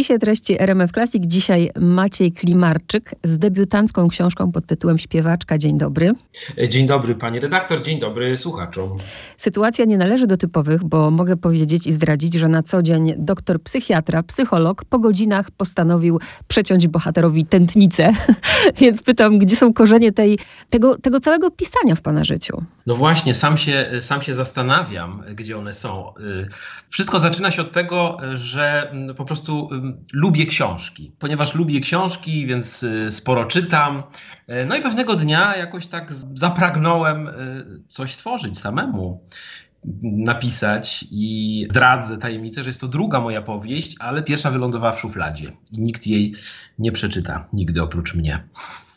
spisie treści RMF Classic dzisiaj Maciej Klimarczyk z debiutancką książką pod tytułem Śpiewaczka. Dzień dobry. Dzień dobry pani redaktor, dzień dobry słuchaczom. Sytuacja nie należy do typowych, bo mogę powiedzieć i zdradzić, że na co dzień doktor psychiatra, psycholog po godzinach postanowił przeciąć bohaterowi tętnicę. Więc pytam, gdzie są korzenie tej, tego, tego całego pisania w pana życiu? No właśnie, sam się, sam się zastanawiam, gdzie one są. Y, wszystko zaczyna się od tego, że mm, po prostu lubię książki. Ponieważ lubię książki, więc y, sporo czytam. Y, no i pewnego dnia jakoś tak zapragnąłem coś stworzyć samemu napisać i zdradzę tajemnicę, że jest to druga moja powieść, ale pierwsza wylądowała w szufladzie i nikt jej nie przeczyta, nigdy oprócz mnie.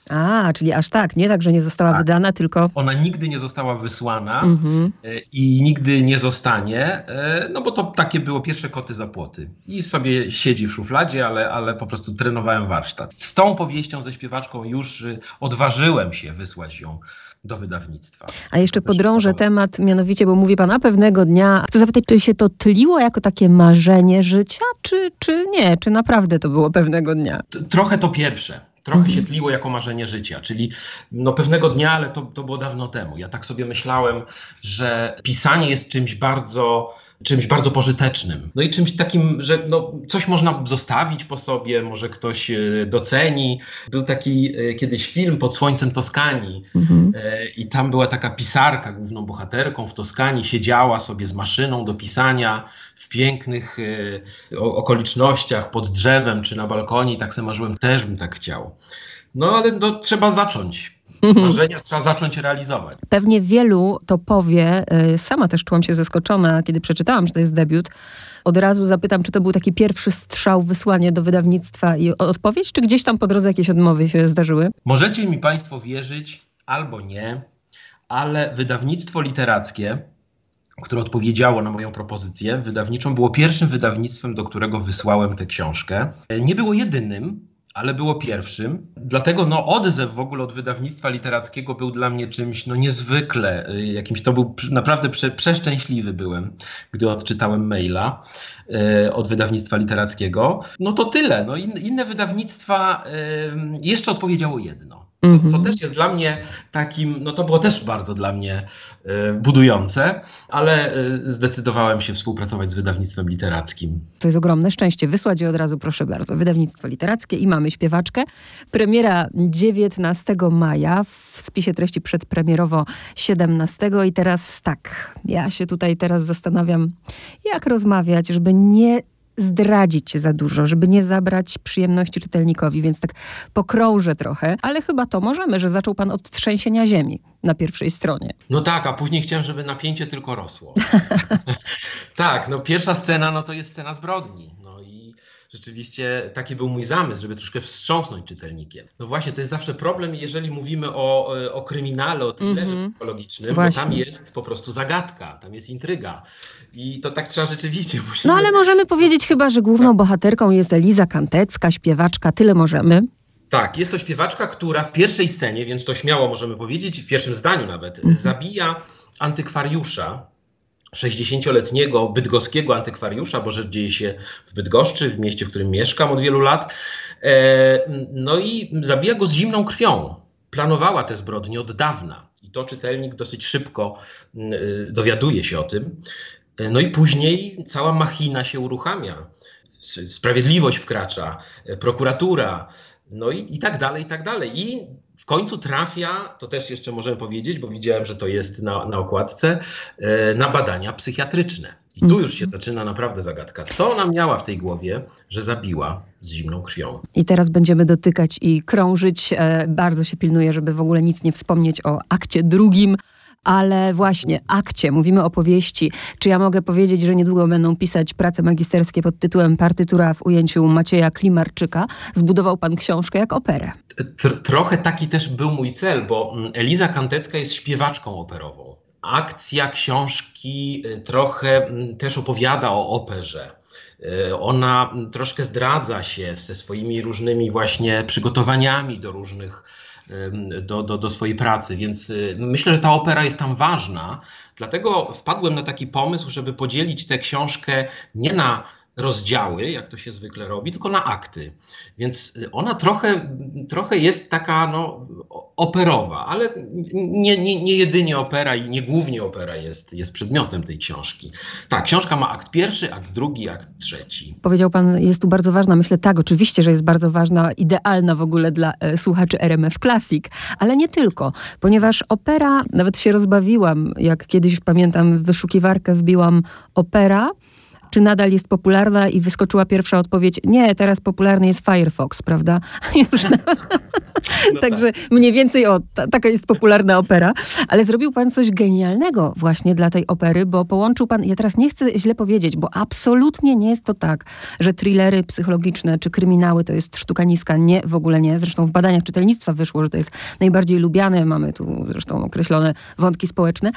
A, czyli aż tak, nie tak, że nie została tak. wydana, tylko. Ona nigdy nie została wysłana mhm. E, i nigdy nie zostanie, e, no bo to takie było pierwsze koty za płoty. I sobie siedzi w szufladzie, ale, ale po prostu trenowałem warsztat. Z tą powieścią ze śpiewaczką już e, odważyłem się wysłać ją do wydawnictwa. A jeszcze podrążę temat, mianowicie, bo mówi pan, a pewnego dnia, chcę zapytać, czy się to tliło jako takie marzenie życia, czy, czy nie? Czy naprawdę to było pewnego dnia? Trochę to pierwsze trochę mhm. się tliło jako marzenie życia, czyli no pewnego dnia, ale to, to było dawno temu. Ja tak sobie myślałem, że pisanie jest czymś bardzo czymś bardzo pożytecznym. No i czymś takim, że no, coś można zostawić po sobie, może ktoś e, doceni. Był taki e, kiedyś film pod słońcem Toskanii mhm. E, i tam była taka pisarka, główną bohaterką w Toskanii, siedziała sobie z maszyną do pisania w pięknych okolicznościach, pod drzewem czy na balkonie i tak sobie marzyłem, też bym tak chciał. No ale no, trzeba zacząć. Mhm. Marzenia trzeba zacząć realizować. Pewnie wielu to powie. Y, sama też czułam się zaskoczona, kiedy przeczytałam, że to jest debiut. Od razu zapytam, czy to był taki pierwszy strzał, wysłanie do wydawnictwa i odpowiedź, czy gdzieś tam po drodze jakieś odmowy się zdarzyły? Możecie mi Państwo wierzyć albo nie, ale wydawnictwo literackie, które odpowiedziało na moją propozycję wydawniczą, było pierwszym wydawnictwem, do którego wysłałem tę książkę. Nie było jedynym, ale było pierwszym. Dlatego no, odzew w ogóle od wydawnictwa literackiego był dla mnie czymś no, niezwykle, y, jakimś to był naprawdę prze, przeszczęśliwy byłem, gdy odczytałem maila y, od wydawnictwa literackiego. No to tyle. No, in, inne wydawnictwa jeszcze odpowiedziało jedno. Co, co, mhm. też jest dla mnie takim, no to było też bardzo dla mnie y, budujące, ale y, zdecydowałem się współpracować z wydawnictwem literackim. To jest ogromne szczęście. Wysłać je od razu, proszę bardzo. Wydawnictwo literackie i mamy śpiewaczkę. Premiera 19 maja, w spisie treści przedpremierowo 17. I teraz tak, ja się tutaj teraz zastanawiam, jak rozmawiać, żeby nie zdradzić za dużo, żeby nie zabrać przyjemności czytelnikowi, więc tak pokrążę trochę, ale chyba to możemy, że zaczął pan od trzęsienia ziemi na pierwszej stronie. No tak, a później chciałem, żeby napięcie tylko rosło. tak, no pierwsza scena, no to jest scena zbrodni. No rzeczywiście taki był mój zamysł, żeby troszkę wstrząsnąć czytelnikiem. No właśnie, to jest zawsze problem, jeżeli mówimy o, o kryminale, o thrillerze mm -hmm. psychologicznym, właśnie. bo tam jest po prostu zagadka, tam jest intryga. I to tak trzeba rzeczywiście... Musimy... No ale możemy powiedzieć chyba, że główną tak. bohaterką jest Eliza Kantecka, śpiewaczka, tyle możemy. Tak, jest to śpiewaczka, która w pierwszej scenie, więc to śmiało możemy powiedzieć, w pierwszym zdaniu nawet, mm -hmm. zabija antykwariusza, 60-letniego bydgoskiego antykwariusza, bo rzecz dzieje się w Bydgoszczy, w mieście, w którym mieszkam od wielu lat. E, no i zabija go z zimną krwią. Planowała te zbrodnie od dawna. I to czytelnik dosyć szybko mm, e, dowiaduje się o tym. E, no i później cała machina się uruchamia. Sprawiedliwość wkracza, prokuratura, no i, i tak dalej, i tak dalej. I w końcu trafia, to też jeszcze możemy powiedzieć, bo widziałem, że to jest na, na okładce, e, na badania psychiatryczne. I tu już się zaczyna naprawdę zagadka. Co ona miała w tej głowie, że zabiła z zimną krwią? I teraz będziemy dotykać i krążyć. E, bardzo się pilnuję, żeby w ogóle nic nie wspomnieć o akcie drugim ale właśnie akcie, mówimy o powieści. Czy ja mogę powiedzieć, że niedługo będą pisać prace magisterskie pod tytułem Partytura w ujęciu Macieja Klimarczyka? Zbudował pan książkę jak operę. Trochę taki też był mój cel, bo mm, Eliza Kantecka jest śpiewaczką operową. Akcja książki y, trochę mm, też opowiada o operze. Y, ona mm, troszkę zdradza się ze swoimi różnymi właśnie przygotowaniami do różnych do, do, do swojej pracy, więc y, myślę, że ta opera jest tam ważna. Dlatego wpadłem na taki pomysł, żeby podzielić tę książkę nie na rozdziały, jak to się zwykle robi, tylko na akty. Więc ona trochę, trochę jest taka no, operowa, ale nie, nie, nie jedynie opera i nie głównie opera jest, jest przedmiotem tej książki. Tak, książka ma akt pierwszy, akt drugi, akt trzeci. Powiedział pan, jest tu bardzo ważna. Myślę, tak, oczywiście, że jest bardzo ważna, idealna w ogóle dla e, słuchaczy RMF Classic, ale nie tylko, ponieważ opera, nawet się rozbawiłam, jak kiedyś pamiętam, w wyszukiwarkę wbiłam opera, czy nadal jest popularna i wyskoczyła pierwsza odpowiedź, nie, teraz popularny jest Firefox, prawda? Już na... no Także tak. mniej więcej o, ta, taka jest popularna opera, ale zrobił pan coś genialnego właśnie dla tej opery, bo połączył pan, ja teraz nie chcę źle powiedzieć, bo absolutnie nie jest to tak, że thrillery psychologiczne czy kryminały to jest sztuka niska, nie, w ogóle nie. Zresztą w badaniach czytelnictwa wyszło, że to jest najbardziej lubiane, mamy tu zresztą określone wątki społeczne,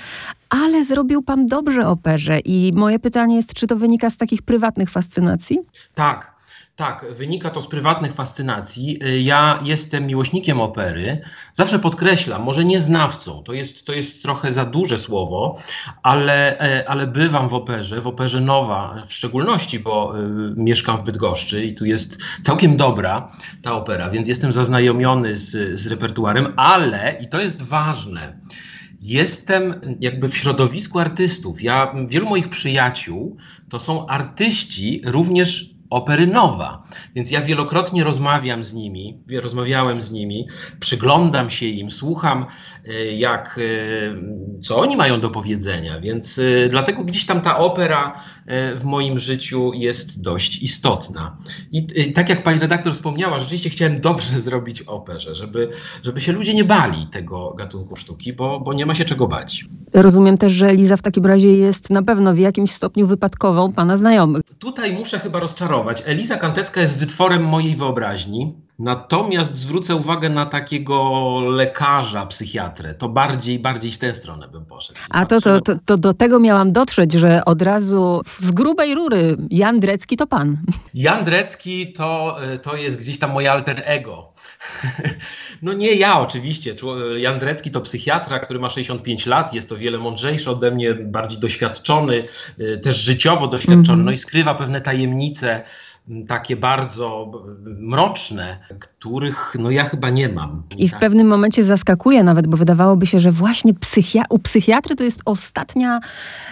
ale zrobił pan dobrze operze i moje pytanie jest, czy to wynika z takich prywatnych fascynacji? Tak. Tak, wynika to z prywatnych fascynacji. Ja jestem miłośnikiem opery. Zawsze podkreślam, może nie znawcą, to jest, to jest trochę za duże słowo, ale, e, ale bywam w operze, w operze Nowa w szczególności, bo y, mieszkam w Bydgoszczy i tu jest całkiem dobra ta opera, więc jestem zaznajomiony z, z repertuarem, ale, i to jest ważne, jestem jakby w środowisku artystów. Ja, wielu moich przyjaciół to są artyści również opery nowa. Więc ja wielokrotnie rozmawiam z nimi, rozmawiałem z nimi, przyglądam się im, słucham, e, jak, e, co oni mają do powiedzenia. Więc e, dlatego gdzieś tam ta opera w moim życiu jest dość istotna. I tak jak pani redaktor wspomniała, rzeczywiście chciałem dobrze zrobić operze, żeby, żeby się ludzie nie bali tego gatunku sztuki, bo, bo nie ma się czego bać. Rozumiem też, że Liza w takim razie jest na pewno w jakimś stopniu wypadkową pana znajomych. Tutaj muszę chyba rozczarować Eliza Kantecka jest wytworem mojej wyobraźni. Natomiast zwrócę uwagę na takiego lekarza, psychiatrę. To bardziej, bardziej w tę stronę bym poszedł. A to, to, to, to, do tego miałam dotrzeć, że od razu z grubej rury Jan Drecki to pan. Jan Drecki to, to jest gdzieś tam moje alter ego. No nie ja oczywiście. Jan Drecki to psychiatra, który ma 65 lat, jest to wiele mądrzejszy ode mnie, bardziej doświadczony, y, też życiowo doświadczony, -hmm. no i skrywa pewne tajemnice takie bardzo mroczne, których no ja chyba nie mam. I w pewnym momencie zaskakuje nawet, bo wydawałoby się, że właśnie psychia u psychiatry to jest ostatnia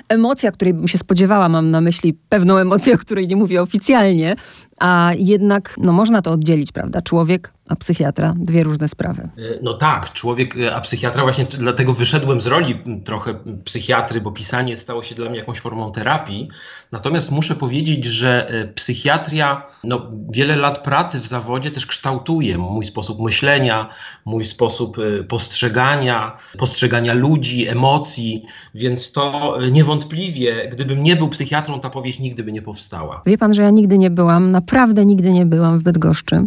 emocja, której bym się spodziewała. Mam na myśli pewną emocję, o której nie mówię oficjalnie, a jednak no, można to oddzielić, prawda? Człowiek a psychiatra, dwie różne sprawy. E, no tak, człowiek, e, a psychiatra właśnie dlatego wyszedłem z roli trochę psychiatry, bo pisanie stało się dla mnie jakąś formą terapii. Natomiast muszę powiedzieć, że e, psychiatria, no, wiele lat pracy w zawodzie też kształtuje mój sposób myślenia, mój sposób postrzegania, postrzegania ludzi, emocji, więc to niewątpliwie, gdybym nie był psychiatrą, ta powieść nigdy by nie powstała. Wie pan, że ja nigdy nie byłam, naprawdę nigdy nie byłam w Bydgoszczy,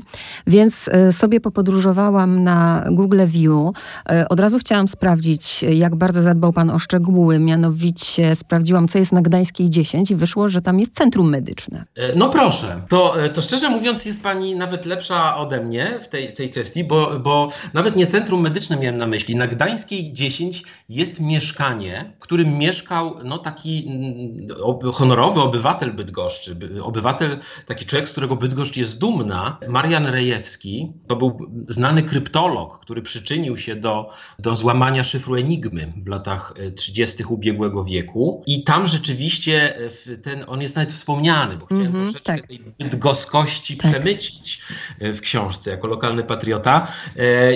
więc sobie popodróżowałam na Google View, e, od razu chciałam sprawdzić, jak bardzo zadbał Pan o szczegóły. Mianowicie sprawdziłam, co jest na Gdańskiej 10 i wyszło, że tam jest centrum medyczne. E, no proszę, to, e, to szczerze mówiąc jest Pani nawet lepsza ode mnie w tej, tej kwestii, bo, bo nawet nie centrum medyczne miałem na myśli. Na Gdańskiej 10 jest mieszkanie, w którym mieszkał no, taki mm, honorowy obywatel Bydgoszczy, obywatel, taki człowiek, z którego Bydgoszcz jest dumna, Marian Rejewski, to był znany kryptolog, który przyczynił się do, do złamania szyfru Enigmy w latach 30. E, ubiegłego wieku. I tam rzeczywiście e, ten, on jest nawet wspomniany, bo chciałem mm -hmm, troszeczkę tak. tej bydgoskości tak. przemycić e, w książce jako lokalny patriota.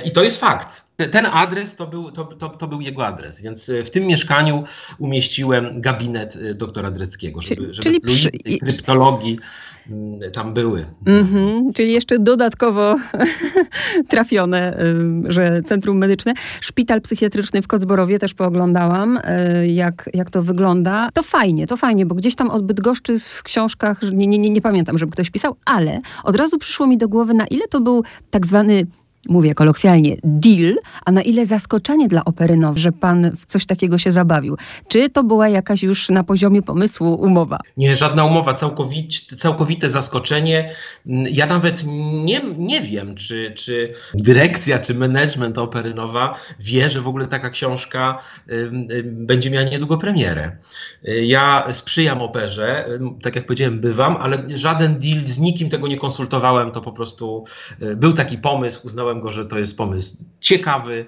I to jest fakt ten adres to był, to, to, to, był jego adres, więc w tym mieszkaniu umieściłem gabinet doktora Dreckiego, żeby, żeby czyli przy... kryptologii tam były. Mm-hmm, czyli jeszcze dodatkowo trafione, że centrum medyczne. Szpital psychiatryczny w Kocborowie też pooglądałam, y, jak, jak to wygląda. To fajnie, to fajnie, bo gdzieś tam od Bydgoszczy w książkach, nie, nie, nie, nie pamiętam, żeby ktoś pisał, ale od razu przyszło mi do głowy, na ile to był tak zwany mówię kolokwialnie, deal, a na ile zaskoczenie dla opery Now, że pan w coś takiego się zabawił? Czy to była jakaś już na poziomie pomysłu umowa? Nie, żadna umowa, całkowicie, całkowite zaskoczenie. Ja nawet nie, nie wiem, czy, czy dyrekcja, czy management Opery Nowa wie, że w ogóle taka książka y, y, będzie miała niedługo premierę. Y, ja sprzyjam operze, tak jak powiedziałem, bywam, ale żaden deal z nikim tego nie konsultowałem, to po prostu był taki pomysł, uznałem go, że to jest pomysł ciekawy.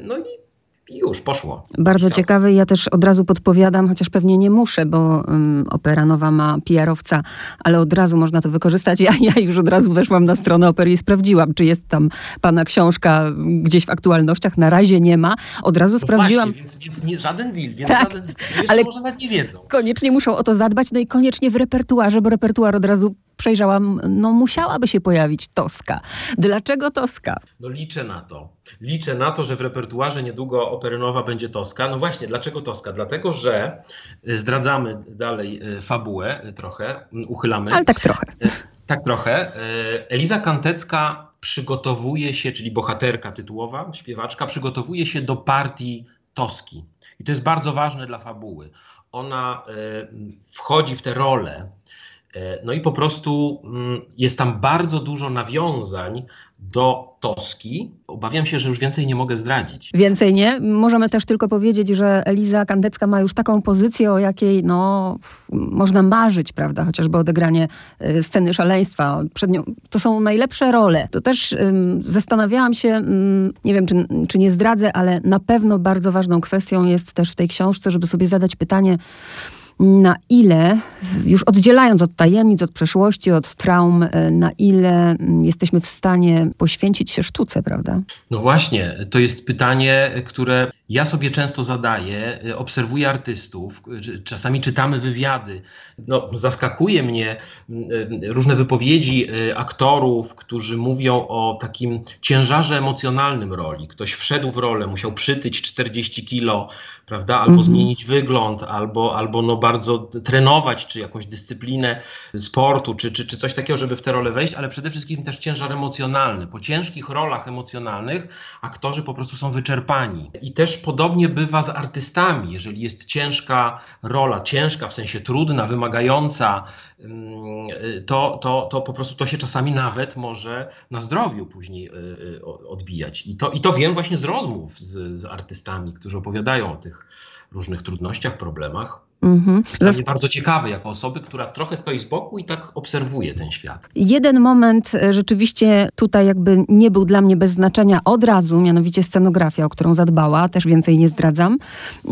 No i już poszło. Bardzo ciekawy. Ja też od razu podpowiadam, chociaż pewnie nie muszę, bo um, Opera Nowa ma PR-owca, ale od razu można to wykorzystać. Ja, ja już od razu weszłam na stronę Opery i sprawdziłam, czy jest tam pana książka gdzieś w aktualnościach. Na razie nie ma. Od razu no sprawdziłam. Właśnie, więc, więc nie, żaden deal, więc tak, żaden, ale może nawet nie wiedzą. Koniecznie muszą o to zadbać, no i koniecznie w repertuarze, bo repertuar od razu przejrzałam, no musiałaby się pojawić Toska. Dlaczego Toska? No liczę na to. Liczę na to, że w repertuarze niedługo operynowa będzie Toska. No właśnie, dlaczego Toska? Dlatego, że y, zdradzamy dalej y, fabułę y, trochę, uchylamy. Ale tak trochę. Tak trochę. Eliza Kantecka przygotowuje się, czyli bohaterka tytułowa, śpiewaczka, przygotowuje się do partii Toski. I to jest bardzo ważne dla fabuły. Ona wchodzi w tę rolę E, no i po prostu mm, jest tam bardzo dużo nawiązań do Toski. Obawiam się, że już więcej nie mogę zdradzić. Więcej nie. Możemy też tylko powiedzieć, że Eliza Kandecka ma już taką pozycję, o jakiej no, można marzyć, prawda? Chociażby odegranie e, sceny szaleństwa. Przed nią, to są najlepsze role. To też zastanawiałam się, um, nie wiem, czy, czy nie zdradzę, ale na pewno bardzo ważną kwestią jest też w tej książce, żeby sobie zadać pytanie, na ile, już oddzielając od tajemnic, od przeszłości, od traum, e, na ile mm, jesteśmy w stanie poświęcić się sztuce, prawda? No właśnie, to jest pytanie, które ja sobie często zadaję, e, obserwuję artystów, czasami czytamy wywiady. No, zaskakuje mnie mm, e, różne wypowiedzi aktorów, którzy mówią o takim ciężarze emocjonalnym roli. Ktoś wszedł w rolę, musiał przytyć 40 kilo, prawda, albo mhm. zmienić wygląd, albo, albo no bardzo trenować, czy jakąś dyscyplinę sportu, czy, czy, czy coś takiego, żeby w tę rolę wejść, ale przede wszystkim też ciężar emocjonalny. Po ciężkich rolach emocjonalnych aktorzy po prostu są wyczerpani. I też podobnie bywa z artystami. Jeżeli jest ciężka rola, ciężka w sensie trudna, wymagająca, mm, to, to, to po prostu to się czasami nawet może na zdrowiu później y, y, odbijać. I to, i to wiem właśnie z rozmów z, z artystami, którzy opowiadają o tych różnych trudnościach, problemach. Mhm. Zas... bardzo ciekawy jako osoby, która trochę stoi z boku i tak obserwuje ten świat. Jeden moment e, rzeczywiście tutaj jakby nie był dla mnie bez znaczenia od razu, mianowicie scenografia, o którą zadbała, też więcej nie zdradzam.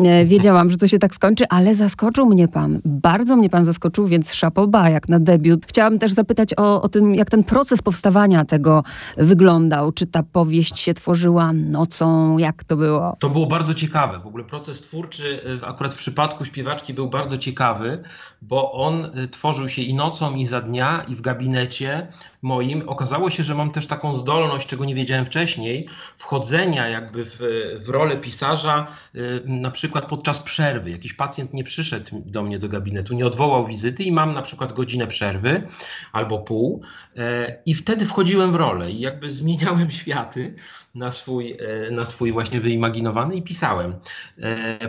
E, wiedziałam, że to się tak skończy, ale zaskoczył mnie pan. Bardzo mnie pan zaskoczył, więc szapoba jak na debiut. Chciałam też zapytać o, o tym, jak ten proces powstawania tego wyglądał. Czy ta powieść się tworzyła nocą? Jak to było? To było bardzo ciekawe. W ogóle proces twórczy e, akurat w przypadku śpiewaczki był bardzo ciekawy, bo on y, tworzył się i nocą, i za dnia, i w gabinecie moim. Okazało się, że mam też taką zdolność, czego nie wiedziałem wcześniej, wchodzenia jakby w, w rolę pisarza, y, na przykład podczas przerwy. Jakiś pacjent nie przyszedł do mnie do gabinetu, nie odwołał wizyty i mam na przykład godzinę przerwy albo pół e, i wtedy wchodziłem w rolę i jakby zmieniałem światy na swój, e, na swój właśnie wyimaginowany i pisałem.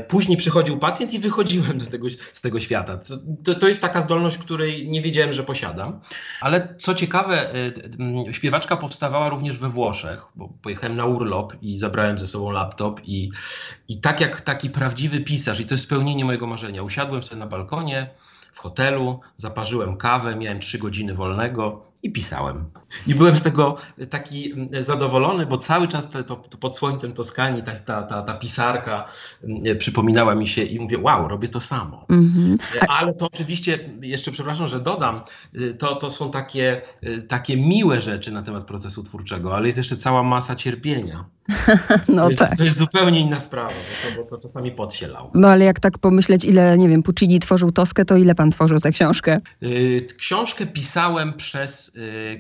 Później przychodził pacjent i wychodziłem do tego, z tego świata. To, to jest taka zdolność, której nie wiedziałem, że posiadam. Ale co ciekawe, e, śpiewaczka powstawała również we Włoszech, bo pojechałem na urlop i zabrałem ze sobą laptop i, i tak jak taki prawdziwy pisarz, i to jest spełnienie mojego marzenia, usiadłem sobie na balkonie, w hotelu, zaparzyłem kawę, miałem trzy godziny wolnego i pisałem. I byłem z tego taki zadowolony, bo cały czas to, to, to pod słońcem Toskanii ta, ta, ta, ta, pisarka przypominała mi się i mówię, wow, robię to samo. Mm-hmm. Ale to oczywiście, jeszcze przepraszam, że dodam, y, to, to są takie, y, takie miłe rzeczy na temat procesu twórczego, ale jest jeszcze cała masa cierpienia. no to, jest, tak. to jest zupełnie inna sprawa, bo to, bo to czasami podsielał. No ale jak tak pomyśleć, ile, nie wiem, Puccini tworzył Toskę, to ile pan tworzył tę książkę? Y, książkę pisałem przez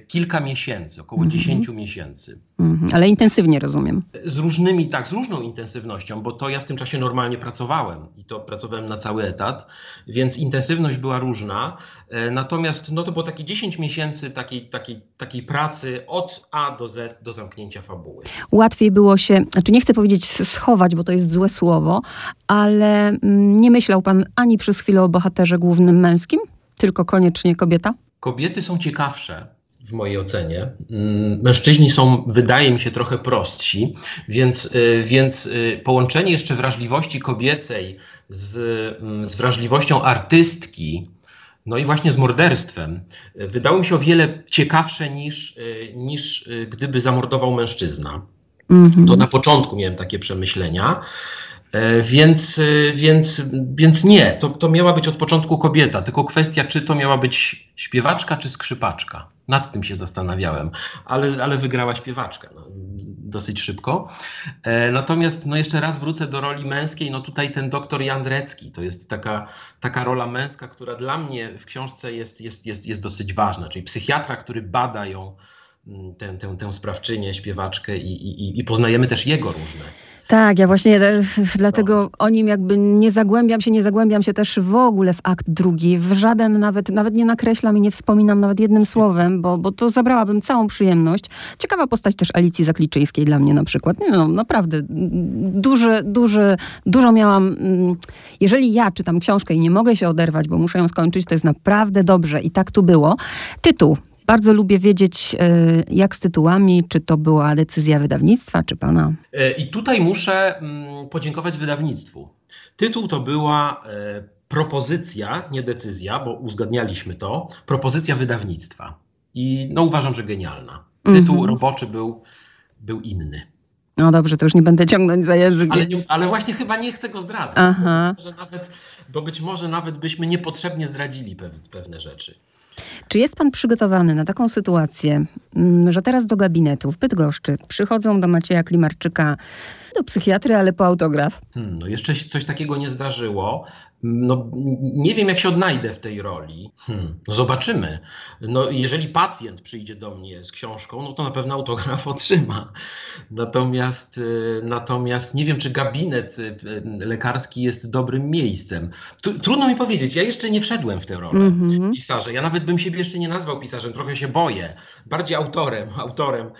kilka miesięcy, około 10 miesięcy. Mhm. Ale intensywnie rozumiem. Z różnymi, tak, z różną intensywnością, bo to ja w tym czasie normalnie pracowałem i to pracowałem na cały etat, więc intensywność była różna. E, Natomiast no to było takie 10 miesięcy takiej, takiej, takiej pracy od A do Z do zamknięcia fabuły. Łatwiej było się, znaczy nie chcę powiedzieć schować, bo to jest złe słowo, ale mm, nie myślał pan ani przez chwilę o bohaterze głównym męskim, tylko koniecznie kobieta? Kobiety są ciekawsze w mojej ocenie. Mm, Mężczyźni są, wydaje mi się, trochę prostsi, więc, y, więc y, połączenie jeszcze wrażliwości kobiecej z, mm, z wrażliwością artystki, no i właśnie z morderstwem, y, wydało mi się o wiele ciekawsze niż, niż gdyby zamordował mężczyzna. Mhm. To na początku miałem takie przemyślenia. E, Więc, e, więc, więc nie, to, to miała być od początku kobieta, tylko kwestia, czy to miała być śpiewaczka, czy skrzypaczka. Nad tym się zastanawiałem, ale, ale wygrała śpiewaczka no, dosyć szybko. E, Natomiast no jeszcze raz wrócę do roli męskiej. No tutaj ten doktor Jandrecki to jest taka, taka rola męska, która dla mnie w książce jest, jest, jest, jest dosyć ważna, czyli psychiatra, który bada ją, mm, tę, tę, tę sprawczynię, śpiewaczkę i, i, i poznajemy też jego różne Tak, ja właśnie e, dlatego o nim jakby nie zagłębiam się, nie zagłębiam się też w ogóle w akt drugi, w żaden nawet, nawet nie nakreślam i nie wspominam nawet jednym słowem, bo, bo to zabrałabym całą przyjemność. Ciekawa postać też Alicji Zakliczyńskiej dla mnie na przykład. No, naprawdę, duży, duży, dużo miałam, mm, jeżeli ja czytam książkę i nie mogę się oderwać, bo muszę ją skończyć, to jest naprawdę dobrze i tak tu było. Tytuł. Bardzo lubię wiedzieć, e, jak z tytułami, czy to była decyzja wydawnictwa, czy pana. E, I tutaj muszę mm, podziękować wydawnictwu. Tytuł to była e, propozycja, nie decyzja, bo uzgadnialiśmy to, propozycja wydawnictwa. I no uważam, że genialna. Tytuł Mhm. roboczy był, był inny. No dobrze, to już nie będę ciągnąć za język. Ale, nie, ale właśnie chyba nie chcę go zdradzać. Aha. Bo być, może nawet, bo być może nawet byśmy niepotrzebnie zdradzili pew, pewne rzeczy. Czy jest pan przygotowany na taką sytuację, mm, że teraz do gabinetu w Bydgoszczy przychodzą do Macieja Klimarczyka do psychiatry, ale po autograf? Hmm, no jeszcze się coś takiego nie zdarzyło. No, nie wiem, jak się odnajdę w tej roli. Hmm, zobaczymy. No, jeżeli pacjent przyjdzie do mnie z książką, no to na pewno autograf otrzyma. Natomiast, y, natomiast nie wiem, czy gabinet y, y, lekarski jest dobrym miejscem. Trudno mi powiedzieć, ja jeszcze nie wszedłem w tę rolę Mhm. pisarza. Ja nawet bym siebie jeszcze nie nazwał pisarzem, trochę się boję. Bardziej autorem, autorem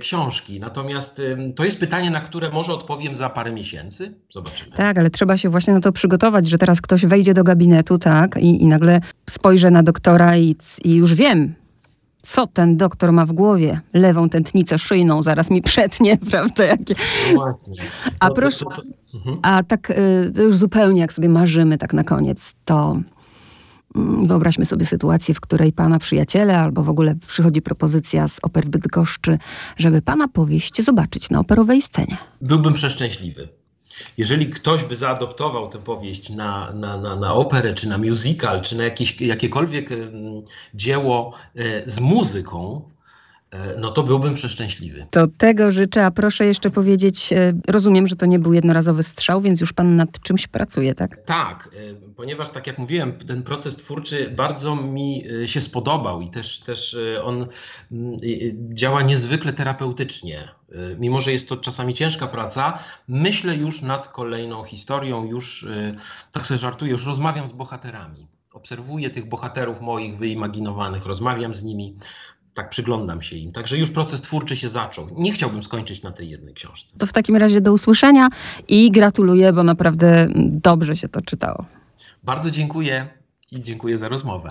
książki. Natomiast to jest pytanie, na które może odpowiem za parę miesięcy. Zobaczymy. Tak, ale trzeba się właśnie na to przygotować, że teraz ktoś wejdzie do gabinetu, tak, i, i nagle spojrzę na doktora i, i już wiem, co ten doktor ma w głowie. Lewą tętnicę szyjną zaraz mi przetnie, prawda? Jakie... No. A proszę- Mhm. A tak y, to już zupełnie jak sobie marzymy tak na koniec, to mm, wyobraźmy sobie sytuację, w której pana przyjaciele albo w ogóle przychodzi propozycja z oper w Bydgoszczy, żeby pana powieść zobaczyć na operowej scenie. Byłbym przeszczęśliwy. Jeżeli ktoś by zaadoptował tę powieść na, na, na, na operę, czy na musical, czy na jakieś, jakiekolwiek dzieło e, z muzyką, no to byłbym przeszczęśliwy. To tego życzę, a proszę jeszcze powiedzieć, e, rozumiem, że to nie był jednorazowy strzał, więc już pan nad czymś pracuje, tak? Tak, e, ponieważ tak jak mówiłem, ten proces twórczy bardzo mi e, się spodobał i też, też e, on mm, e, działa niezwykle terapeutycznie. E, Mimo, że jest to czasami ciężka praca, myślę już nad kolejną historią, już e, tak sobie żartuję, już rozmawiam z bohaterami. Obserwuję tych bohaterów moich wyimaginowanych, rozmawiam z nimi, tak przyglądam się im. Także już proces twórczy się zaczął. Nie chciałbym skończyć na tej jednej książce. To w takim razie do usłyszenia i gratuluję, bo naprawdę dobrze się to czytało. Bardzo dziękuję i dziękuję za rozmowę.